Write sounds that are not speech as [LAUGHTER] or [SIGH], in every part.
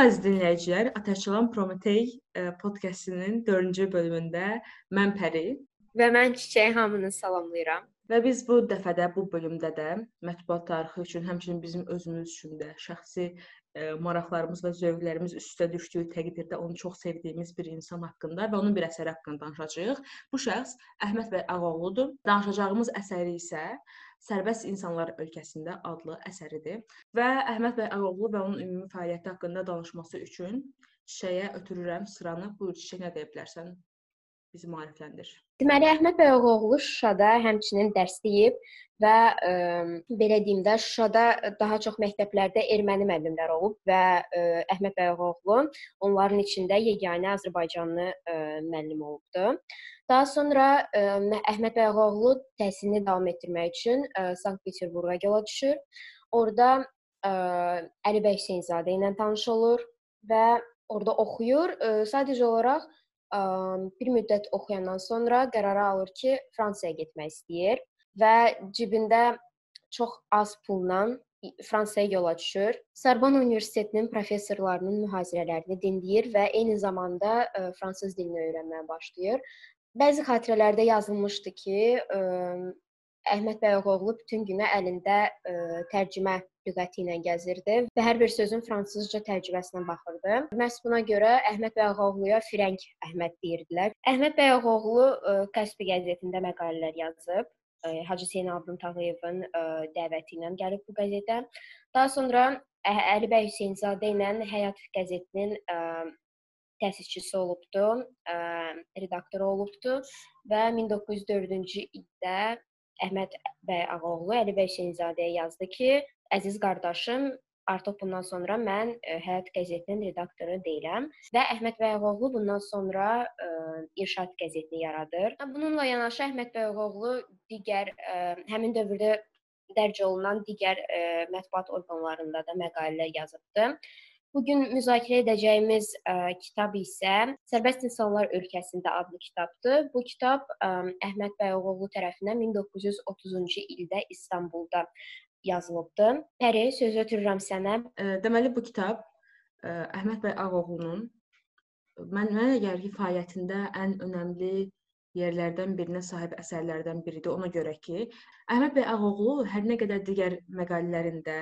Salam əziz dinləyicilər, Atəşçilan Prometey podkastının 4-cü bölümündə mən Pəri və mən Çiçək hamını salamlayıram. Və biz bu dəfədə bu bölümdə də mətbuat tarixi üçün, həmçinin bizim özümüz üçün də şəxsi maraqlarımız və zövqlərimiz üstə düşdüyü təqdirdə onu çox sevdiyimiz bir insan haqqında və onun bir əsəri haqqında danışacağıq. Bu şəxs Əhməd bəy Ağaoğludur. Danışacağımız əsəri isə Sərbəst İnsanlar Ölkəsində adlı əsəridir. Və Əhməd bəy Ağaoğlu və onun ümumi fəaliyyəti haqqında danışması üçün Çiçəyə ötürürəm sıranı. Buyur Çiçək nə deyə bilərsən? Bizi maarifləndir. Deməli Əhməd Bəyoğlu Şuşada həmçinin dərs deyib və ə, belə deyim də Şuşada daha çox məktəblərdə erməni müəllimlər olub və ə, Əhməd Bəyoğlu onların içində yeganə Azərbaycanlı ə, müəllim olubdu. Daha sonra ə, Əhməd Bəyoğlu təhsilini davam etdirmək üçün ə, Sankt-Peterburqa yola düşür. Orda ə, Əli bəy Hüseynzadə ilə tanış olur və orada oxuyur. Ə, sadəcə olaraq bir müddət oxuyandan sonra qərara alır ki, Fransaya getmək istəyir və cibində çox az pulla Fransaya yola düşür. Sorbonne Universitetinin professorlarının mühazirələrini dinləyir və eyni zamanda ə, fransız dilini öyrənməyə başlayır. Bəzi xatirələrdə yazılmışdı ki, ə, Əhməd Bəyoğlu bütün günü əlində ə, tərcümə lüğəti ilə gəzirdi və hər bir sözün fransızca tərcüməsinə baxırdı. Məhz buna görə Əhməd Bəyoğluya Firəng Əhməd deyirdilər. Əhməd Bəyoğlu Kaspi qəzetində məqalələr yazıb. Hacı Hüseyn Abdun Tağıyevin dəvəti ilə gəlib bu qəzetə. Daha sonra Əli bəy Hüseynzadə ilə Həyat qəzetinin təsisçisi olubdu, redaktoru olubdu və 1904-cü ildə Əhməd bəy Ağaoğlu Əli bəy Hüseynzadəyə yazdı ki, əziz qardaşım, artıq bundan sonra mən e, Həyat qəzetinin redaktoru deyiləm və Əhməd Bəyoğlu bundan sonra ə, e, İrşad qəzetini yaradır. Bununla yanaşı Əhməd Bəyoğlu digər ə, e, həmin dövrdə dərc olunan digər ə, mətbuat orqanlarında da məqalələr yazıbdı. Bu gün müzakirə edəcəyimiz ə, kitab isə Sərbəst İnsanlar Ölkəsində adlı kitabdır. Bu kitab ə, Əhməd Bəyoğlu tərəfindən 1930-cu ildə İstanbulda yazılıbdı. Pəri, sözü ötürürəm sənə. Deməli bu kitab Əhməd bəy Ağoğlunun mən mənə gəlir fəaliyyətində ən önəmli yerlərdən birinə sahib əsərlərdən biridir. Ona görə ki, Əhməd bəy Ağoğlu hər nə qədər digər məqalələrində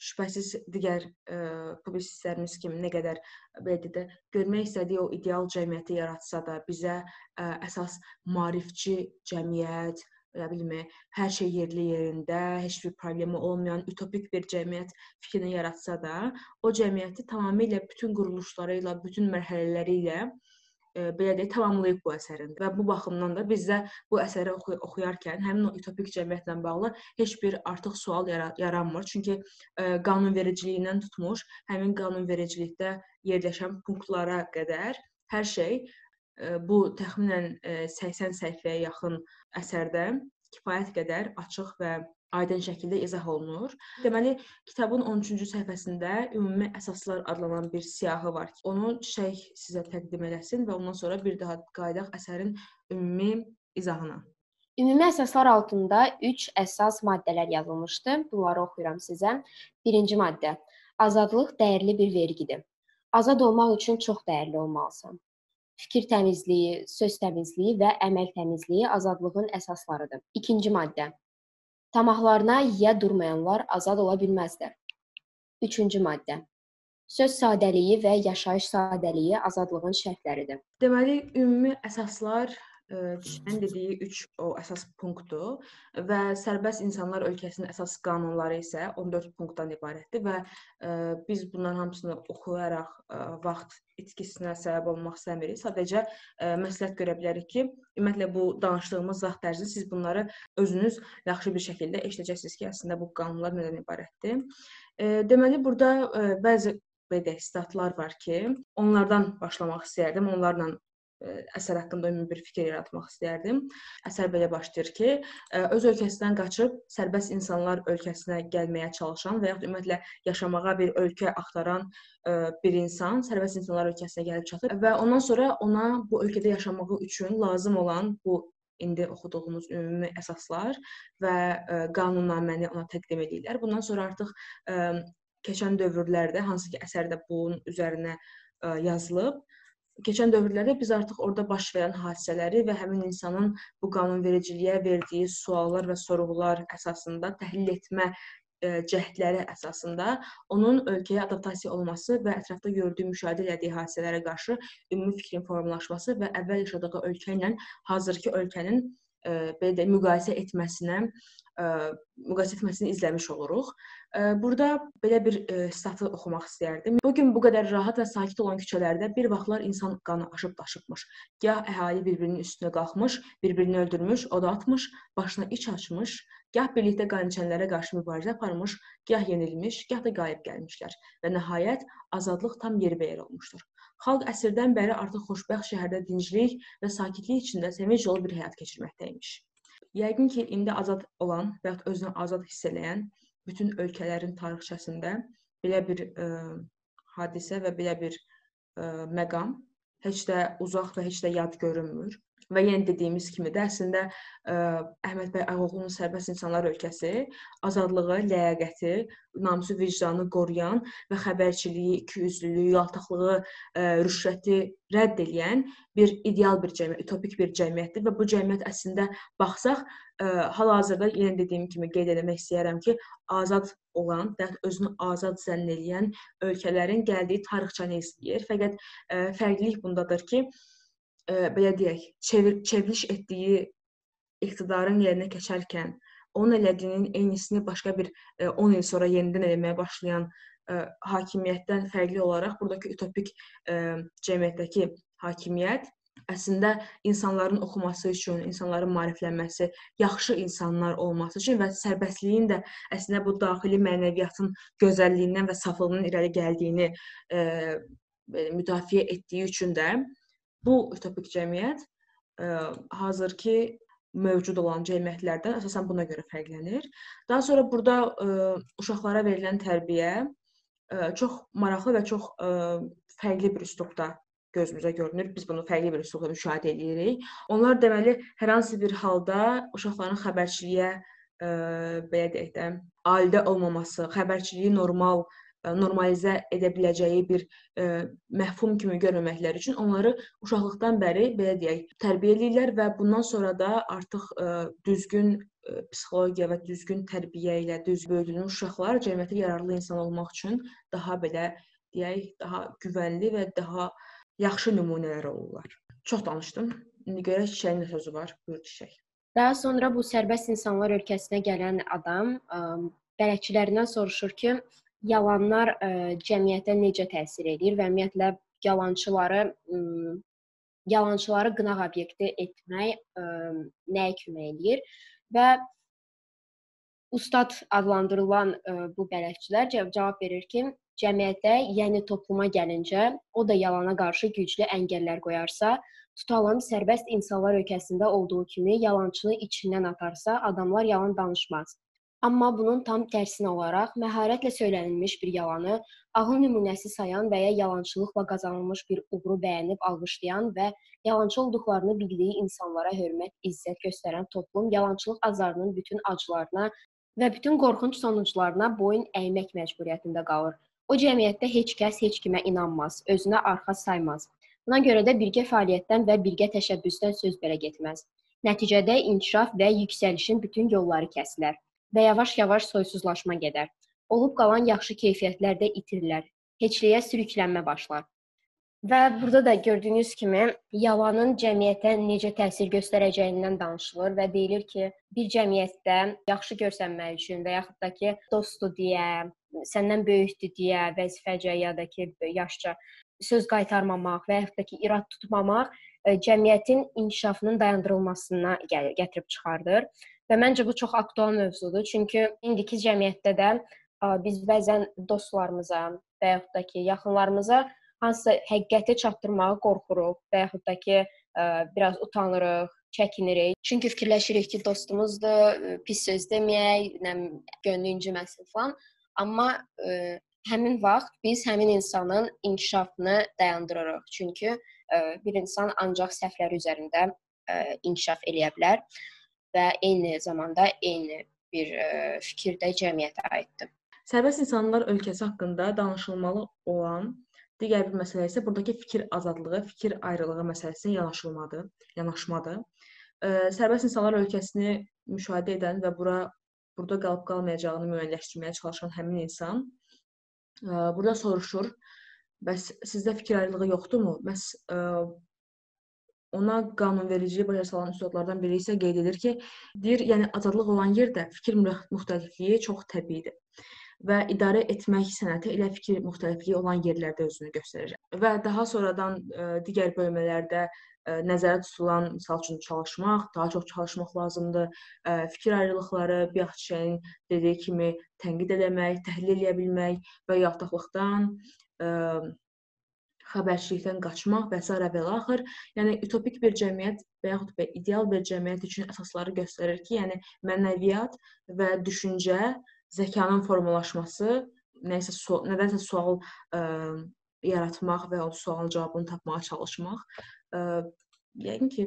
şübhəsiz digər ə, publisistlərimiz kimi nə qədər belə də görmək istədiyi o ideal cəmiyyəti yaratsa da bizə ə, əsas maarifçi cəmiyyət, nə bilim, hər şey yerli yerində, heç bir problemi olmayan utopik bir cəmiyyət fikrini yaratsa da, o cəmiyyəti tamamilə bütün quruluşları ilə, bütün mərhələləri ilə e, belə deyək, tamamlayıb bu əsərin. Və bu baxımdan da bizdə bu əsəri oxu oxuyarkən həmin o utopik cəmiyyətlə bağlı heç bir artıq sual yara yaranmır. Çünki e, qanunvericiliyindən tutmuş, həmin qanunvericilikdə yerləşən punktlara qədər hər şey bu təxminən e, 80 səhifəyə yaxın əsərdə kifayət qədər açıq və aydın şəkildə izah olunur. Deməli, kitabın 13-cü səhifəsində ümumi əsaslar adlanan bir siyahı var ki, onu Çiçək sizə təqdim eləsin və ondan sonra bir daha qayıdaq əsərin ümumi izahına. Ümumi əsaslar altında 3 əsas maddələr yazılmışdı. Bunları oxuyuram sizə. Birinci maddə: Azadlıq dəyərli bir vergidir. Azad olmaq üçün çox dəyərli olmalısan. Fikir təmizliyi, söz təmizliyi və əməl təmizliyi azadlığın əsaslarıdır. İkinci maddə: Tamahlarına yiyə durmayanlar azad ola bilməzlər. Üçüncü maddə. Söz sadəliyi və yaşayış sadəliyi azadlığın şərtləridir. Deməli, ümumi əsaslar Çiçənin dediyi 3 o əsas punktdur və sərbəst insanlar ölkəsinin əsas qanunları isə 14 punktdan ibarətdir və ə, biz bunların hamısını oxuyaraq ə, vaxt itkisinə səbəb olmaq istəmirik. Sadəcə ə, məsləhət görə bilərik ki, ümumiyyətlə bu danışdığımız vaxt ərzində siz bunları özünüz yaxşı bir şəkildə eşidəcəksiniz ki, əslində bu qanunlar nədən ibarətdir. E, deməli burada ə, bəzi belə statlar var ki, onlardan başlamaq istəyərdim, onlarla əsər haqqında ümumi bir fikir yaratmaq istərdim. Əsər belə başlayır ki, öz ölkəsindən qaçıb sərbəst insanlar ölkəsinə gəlməyə çalışan və yaxud ümumiyyətlə yaşamağa bir ölkə axtaran bir insan sərbəst insanlar ölkəsinə gəlib çatır və ondan sonra ona bu ölkədə yaşamağı üçün lazım olan bu indi oxuduğumuz ümumi əsaslar və qanunaməni ona təqdim edirlər. Bundan sonra artıq keçən dövrlərdə hansı ki əsərdə bunun üzərinə yazılıb, keçən dövrlərdə biz artıq orada baş verən hadisələri və həmin insanın bu qanunvericiliyə verdiyi suallar və sorğular əsasında təhlil etmə cəhdləri əsasında onun ölkəyə adaptasiya olması və ətrafda gördüyü, müşahidə etdiyi hadisələrə qarşı ümumi fikrin formalaşması və əvvəl yaşadığı ölkə ilə hazırki ölkənin belə deyək, müqayisə etməsinə müqayisə etməsini izləmiş oluruq. Burada belə bir statı oxumaq istəyərdim. Bu gün bu qədər rahat və sakit olan küçələrdə bir vaxtlar insan qanı aşıb daşıbmış. Gah əhali bir-birinin üstünə qalxmış, bir-birini öldürmüş, oda atmış, başına iç açmış, gah birlikdə qaniçənlərə qarşı mübarizə aparmış, gah yenilmiş, gah da qalib gəlmişlər və nəhayət azadlıq tam yerbəyer olmuşdur. Xalq əsrdən bəri artıq xoşbəxt şəhərdə dinclik və sakitlik içində sevinc dolu bir həyat keçirməkdəymiş. Yəqin ki, indi azad olan və ya özünü azad hiss edən bütün ölkələrin tarixçəsində belə bir ə, hadisə və belə bir ə, məqam heç də uzaq və heç də yad görünmür. Və yenə dediyimiz kimi də əslində ə, Əhməd bəy Ağoğlunun Sərbəst İnsanlar Ölkəsi azadlığı, ləyaqəti, namusu, vicdanı qoruyan və xəbərçiliyi, ikiyüzlülüyü, yaltaqlığı, ə, rüşvəti rədd edən bir ideal bir cəmiyyət, utopik bir cəmiyyətdir və bu cəmiyyət əslində baxsaq, ə, hal-hazırda yenə dediyim kimi qeyd etmək istəyirəm ki, azad olan və özünü azad zənn edən ölkələrin gəldiyi tarixçəni izləyir. Fəqət ə, fərqlilik bundadır ki, ə, belə deyək, çevir çevriliş etdiyi iqtidarın yerinə keçərkən onun elədiyinin eynisini başqa bir ə, 10 il sonra yenidən eləməyə başlayan ə, hakimiyyətdən fərqli olaraq buradakı utopik ə, cəmiyyətdəki hakimiyyət əslində insanların oxuması üçün, insanların maariflənməsi, yaxşı insanlar olması üçün və sərbəstliyin də əslində bu daxili mənəviyyatın gözəlliyindən və saflığından irəli gəldiyini e, müdafiə etdiyi üçün də bu utopik cəmiyyət ə, e, hazırki mövcud olan cəmiyyətlərdən əsasən buna görə fərqlənir. Daha sonra burada ə, e, uşaqlara verilən tərbiyə ə, e, çox maraqlı və çox ə, fərqli bir üslubda gözümüzə görünür. Biz bunu fərqli bir üslubda müşahidə edirik. Onlar deməli hər hansı bir halda uşaqların xəbərçiliyə ə, belə deyək də, alidə olmaması, xəbərçiliyi normal normalizə edə biləcəyi bir ə, məhfum kimi görməməkləri üçün onları uşaqlıqdan bəri belə deyək, tərbiyə edirlər və bundan sonra da artıq ə, düzgün ə, psixologiya və düzgün tərbiyə ilə düz böyüdülmüş uşaqlar cəmiyyətə yararlı insan olmaq üçün daha belə deyək, daha güvənli və daha yaxşı nümunələr olurlar. Çox danışdım. İndi görək Çiçəyin sözü var. Buyur Çiçək. Daha sonra bu sərbəst insanlar ölkəsinə gələn adam bələdçilərindən soruşur ki, yalanlar ə, cəmiyyətə necə təsir edir və ümumiyyətlə yalançıları ə, yalançıları qınaq obyekti etmək ə, nəyə kömək edir və ustad adlandırılan ə, bu bələdçilər cavab verir ki, cəmiyyətə, yəni topluma gəlincə, o da yalana qarşı güclü əngəllər qoyarsa, tutalım sərbəst insanlar ölkəsində olduğu kimi yalançını içindən atarsa, adamlar yalan danışmaz. Amma bunun tam tərsinə olaraq məharətlə söylənilmiş bir yalanı ağıl nümunəsi sayan və ya yalançılıqla qazanılmış bir uğuru bəyənib alqışlayan və yalançı olduqlarını bildiyi insanlara hörmət, izzət göstərən toplum yalançılıq azarının bütün acılarına və bütün qorxunc sonuclarına boyun əymək məcburiyyətində qalır. O cəmiyyətdə heç kəs heç kimə inanmaz, özünə arxa saymaz. Buna görə də birgə fəaliyyətdən və birgə təşəbbüsdən söz belə getməz. Nəticədə inkişaf və yüksəlişin bütün yolları kəsilər və yavaş-yavaş soysuzlaşma gedər. Olub qalan yaxşı keyfiyyətlər də itirilər. Heçliyə sürüklənmə başlar. Və burada da gördüyünüz kimi yalanın cəmiyyətə necə təsir göstərəcəyindən danışılır və deyilir ki, bir cəmiyyətdə yaxşı görsənmək üçün və yaxud da ki, dostdur deyə, səndən böyükdür deyə, vəzifəcə ya da ki, yaşca söz qaytarmamaq və yaxud da ki, irad tutmamaq e, cəmiyyətin inkişafının dayandırılmasına gətirib çıxardır. Və məncə bu çox aktual mövzudur. Çünki indiki cəmiyyətdə də biz bəzən dostlarımıza və yaxud da ki, yaxınlarımıza hansısa həqiqəti çatdırmağa qorxuruq və yaxud da ki, biraz utanırıq, çəkinirik. Çünki fikirləşirik ki, dostumuzdur, pis söz deməyək, nə gönlü inciməsin falan. Amma ə, həmin vaxt biz həmin insanın inkişafını dayandırırıq. Çünki ə, bir insan ancaq səhvləri üzərində ə, inkişaf eləyə bilər və eyni zamanda eyni bir ə, fikirdə cəmiyyətə aiddir. Sərbəst insanlar ölkəsi haqqında danışılmalı olan digər bir məsələ isə burdakı fikir azadlığı, fikir ayrılığı məsələsinə yanaşılmadır, yanaşmadır. Sərbəst insanlar ölkəsini müşahidə edən və bura burada qalıb qalmayacağını müəyyənləşdirməyə çalışan həmin insan burada soruşur: "Bəs sizdə fikir ayrılığı yoxdurmu?" Məs ona qanunvericiliyi başa salan üsullardan biri isə qeyd edir ki, deyir, yəni azadlıq olan yerdə fikir müxtəlifliyi çox təbiidir və idarə etmək sənəti elə fikir müxtəlifliyi olan yerlərdə özünü göstərir. Və daha sonradan ə, digər bölmələrdə nəzərdə tutulan, misal üçün çalışmaq, daha çox çalışmaq lazımdır. Fikir ayrılıqları, bayaq çiçəyin dediyi kimi tənqid eləmək, təhlil edə bilmək və yaltaqlıqdan xəbərçilikdən qaçmaq və s. və axır. Yəni utopik bir cəmiyyət və yaxud da ideal bir cəmiyyət üçün əsasları göstərir ki, yəni mənəviyyat və düşüncə, zəkanın formalaşması, nəyisə sual, nədənsə sual ə, yaratmaq və o sualın cavabını tapmağa çalışmaq ə, yəqin ki,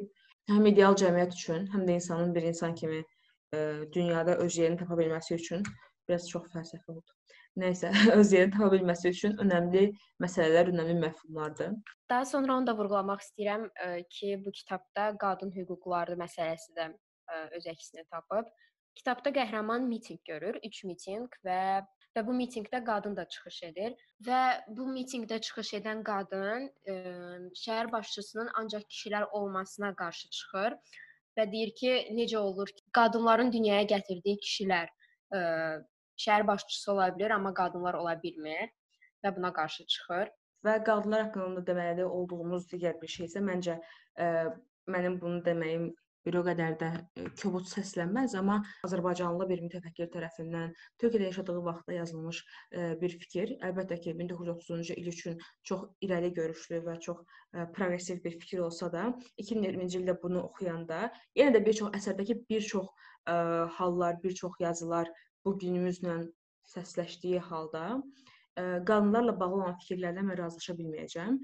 həm ideal cəmiyyət üçün, həm də insanın bir insan kimi ə, dünyada öz yerini tapa bilməsi üçün biraz çox fəlsəfi oldu. Nəysə, [LAUGHS] öz yerini tapa bilməsi üçün önəmli məsələlər, önəmli məfhumlardır. Daha sonra onu da vurğulamaq istəyirəm ə, ki, bu kitabda qadın hüquqları məsələsi də ə, öz əksini tapıb. Kitabda qəhrəman mitinq görür, 3 mitinq və və bu mitinqdə qadın da çıxış edir və bu mitinqdə çıxış edən qadın ə, şəhər başçısının ancaq kişilər olmasına qarşı çıxır və deyir ki, necə olur ki, qadınların dünyaya gətirdiyi kişilər ə, şəhər başçısı ola bilər, amma qadınlar ola bilmir və buna qarşı çıxır. Və qadınlar haqqında deməli olduğumuz digər bir şey isə məncə ə, mənim bunu deməyim bir o qədər də kobud səslənməz, amma Azərbaycanlı bir mütəfəkkir tərəfindən Türkiyədə yaşadığı vaxtda yazılmış bir fikir. Əlbəttə ki, 1930-cu il üçün çox irəli görüşlü və çox proqressiv bir fikir olsa da, 2020-ci ildə bunu oxuyanda yenə də bir çox əsərdəki bir çox hallar, bir çox yazılar bu günümüzlə səsləşdiyi halda qadınlarla bağlı olan fikirlərlə mən razılaşa bilməyəcəm.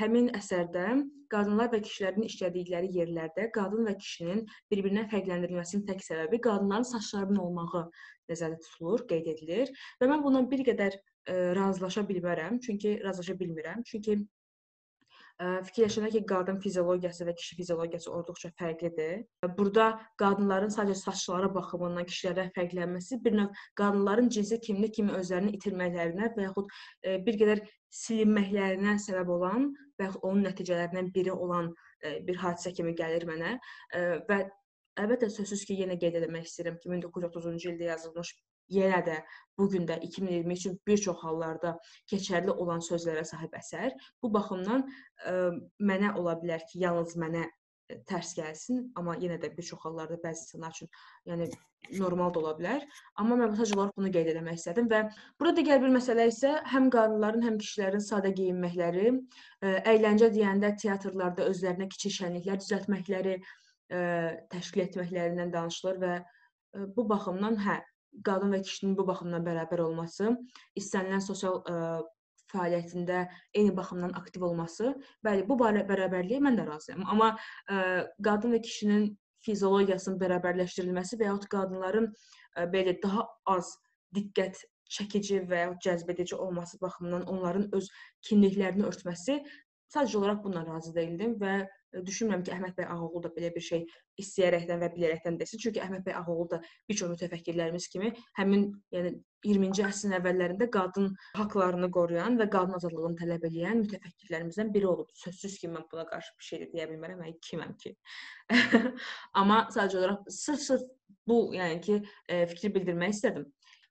Həmin əsərdə qadınlar və kişilərin işlədikləri yerlərdə qadın və kişinin bir-birindən fərqləndirilməsinin tək səbəbi qadınların saçlarının olmağı nəzərdə tutulur, qeyd edilir və mən buna bir qədər razılaşa bilmərəm, çünki razılaşa bilmirəm. Çünki fikirləşəndə ki, qadın fiziologiyası və kişi fiziologiyası olduqca fərqlidir. Burada qadınların sadəcə saçları baxımından kişilərdən fərqlənməsi bir növ qadınların cinsi kimlik kimi özlərini itirməklərinə və yaxud bir qədər silinməklərinə səbəb olan və yaxud onun nəticələrindən biri olan bir hadisə kimi gəlir mənə və əlbəttə sözsüz ki, yenə qeyd etmək istəyirəm ki, 1930-cu ildə yazılmış yenə də bu gün də 2020 üçün bir çox hallarda keçərli olan sözlərə sahib əsər. Bu baxımdan ə, mənə ola bilər ki, yalnız mənə tərs gəlsin, amma yenə də bir çox hallarda bəzi insanlar üçün yəni normal da ola bilər. Amma mən sadəcə olaraq bunu qeyd etmək istədim və burada digər bir məsələ isə həm qadınların, həm kişilərin sadə geyinməkləri, ə, əyləncə deyəndə teatrlarda özlərinə kiçik şənliklər düzəltməkləri, ə, təşkil etməklərindən danışılır və ə, bu baxımdan hə, qadın və kişinin bu baxımdan bərabər olması, istənilən sosial ə, fəaliyyətində eyni baxımdan aktiv olması, bəli, bu bərabərliyə mən də razıyam. Amma ə, qadın və kişinin fiziologiyasının bərabərləşdirilməsi və yaxud qadınların ə, belə daha az diqqət çəkici və ya cəzbedici olması baxımından onların öz kimliklərini örtməsi sadəcə olaraq bununla razı deyildim və düşünmürəm ki, Əhməd bəy Ağaoğlu da belə bir şey istəyərəkdən və bilərəkdən desin. Çünki Əhməd bəy Ağaoğlu da bir çox mütəfəkkirlərimiz kimi həmin, yəni 20-ci əsrin əvvəllərində qadın haqqlarını qoruyan və qadın azadlığını tələb edən mütəfəkkirlərimizdən biri olub. Sözsüz ki, mən buna qarşı bir şey deyə bilmərəm, mən kiməm ki. [LAUGHS] Amma sadəcə olaraq sırf-sırf bu, yəni ki, fikri bildirmək istədim.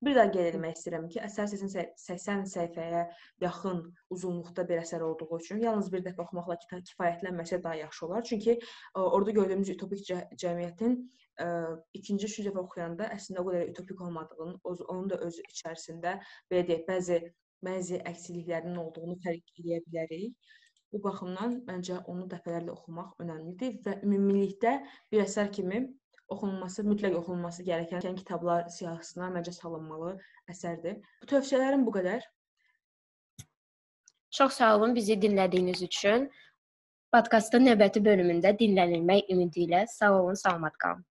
Bir daha qeyd etmək istəyirəm ki, əsər 80 səhifəyə yaxın uzunluqda bir əsər olduğu üçün yalnız bir dəfə oxumaqla kifayətlənməsə daha yaxşı olar. Çünki orada gördüyümüz utopik cə cəmiyyətin ə, ikinci, üçüncü dəfə oxuyanda əslində o qədər utopik olmadığını, onun da öz içərisində belə deyək, bəzi bəzi əksikliklərinin olduğunu fərq edə bilərik. Bu baxımdan məncə onu dəfələrlə oxumaq önəmlidir və ümumilikdə bir əsər kimi oxunulması, mütləq oxunulması gərəkən kitablar siyahısına məncə salınmalı əsərdir. Bu tövsiyələrim bu qədər. Çox sağ olun bizi dinlədiyiniz üçün. Podkastın növbəti bölümündə dinlənilmək ümidi ilə sağ olun, salamat qalın.